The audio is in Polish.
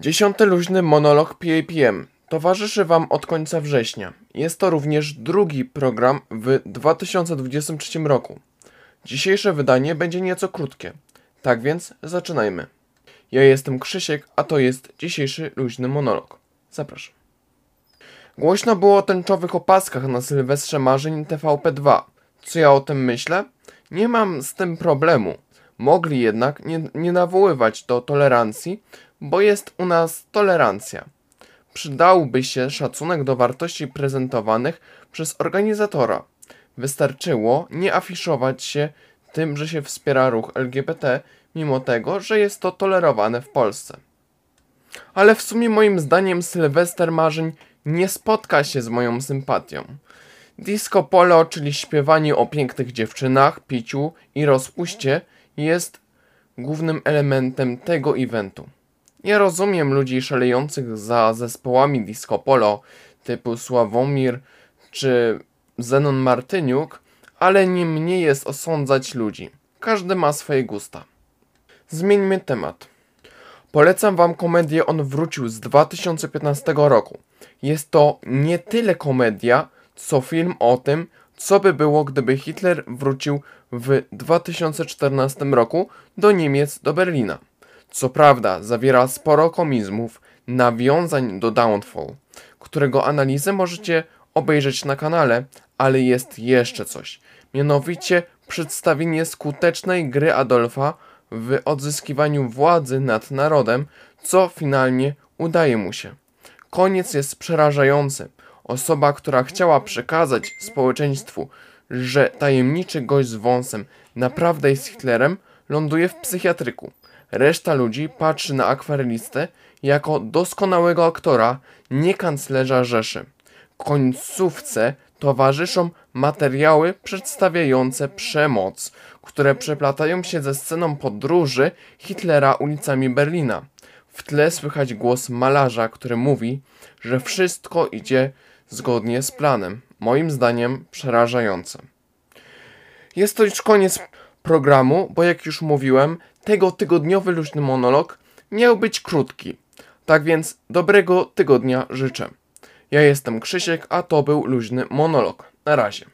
Dziesiąty luźny monolog PAPM towarzyszy Wam od końca września. Jest to również drugi program w 2023 roku. Dzisiejsze wydanie będzie nieco krótkie. Tak więc zaczynajmy. Ja jestem Krzysiek, a to jest dzisiejszy luźny monolog. Zapraszam. Głośno było o tęczowych opaskach na Sylwestrze Marzeń TVP2. Co ja o tym myślę? Nie mam z tym problemu. Mogli jednak nie, nie nawoływać do tolerancji, bo jest u nas tolerancja. Przydałby się szacunek do wartości prezentowanych przez organizatora. Wystarczyło nie afiszować się tym, że się wspiera ruch LGBT, mimo tego, że jest to tolerowane w Polsce. Ale w sumie moim zdaniem Sylwester Marzeń nie spotka się z moją sympatią. Disco polo, czyli śpiewanie o pięknych dziewczynach, piciu i rozpuście, jest głównym elementem tego eventu. Nie rozumiem ludzi szalejących za zespołami disco polo typu Sławomir czy Zenon Martyniuk, ale nie mnie jest osądzać ludzi. Każdy ma swoje gusta. Zmieńmy temat. Polecam wam komedię On wrócił z 2015 roku. Jest to nie tyle komedia, co film o tym, co by było, gdyby Hitler wrócił w 2014 roku do Niemiec, do Berlina. Co prawda, zawiera sporo komizmów, nawiązań do Downfall, którego analizę możecie obejrzeć na kanale, ale jest jeszcze coś. Mianowicie przedstawienie skutecznej gry Adolfa w odzyskiwaniu władzy nad narodem, co finalnie udaje mu się. Koniec jest przerażający. Osoba, która chciała przekazać społeczeństwu, że tajemniczy gość z wąsem naprawdę jest Hitlerem, ląduje w psychiatryku. Reszta ludzi patrzy na akwarelistę jako doskonałego aktora, nie kanclerza Rzeszy. Końcówce towarzyszą materiały przedstawiające przemoc, które przeplatają się ze sceną podróży Hitlera ulicami Berlina. W tle słychać głos malarza, który mówi, że wszystko idzie zgodnie z planem. Moim zdaniem przerażające. Jest to już koniec programu, bo jak już mówiłem, tego tygodniowy luźny monolog miał być krótki. Tak więc dobrego tygodnia życzę. Ja jestem Krzysiek, a to był luźny monolog. Na razie.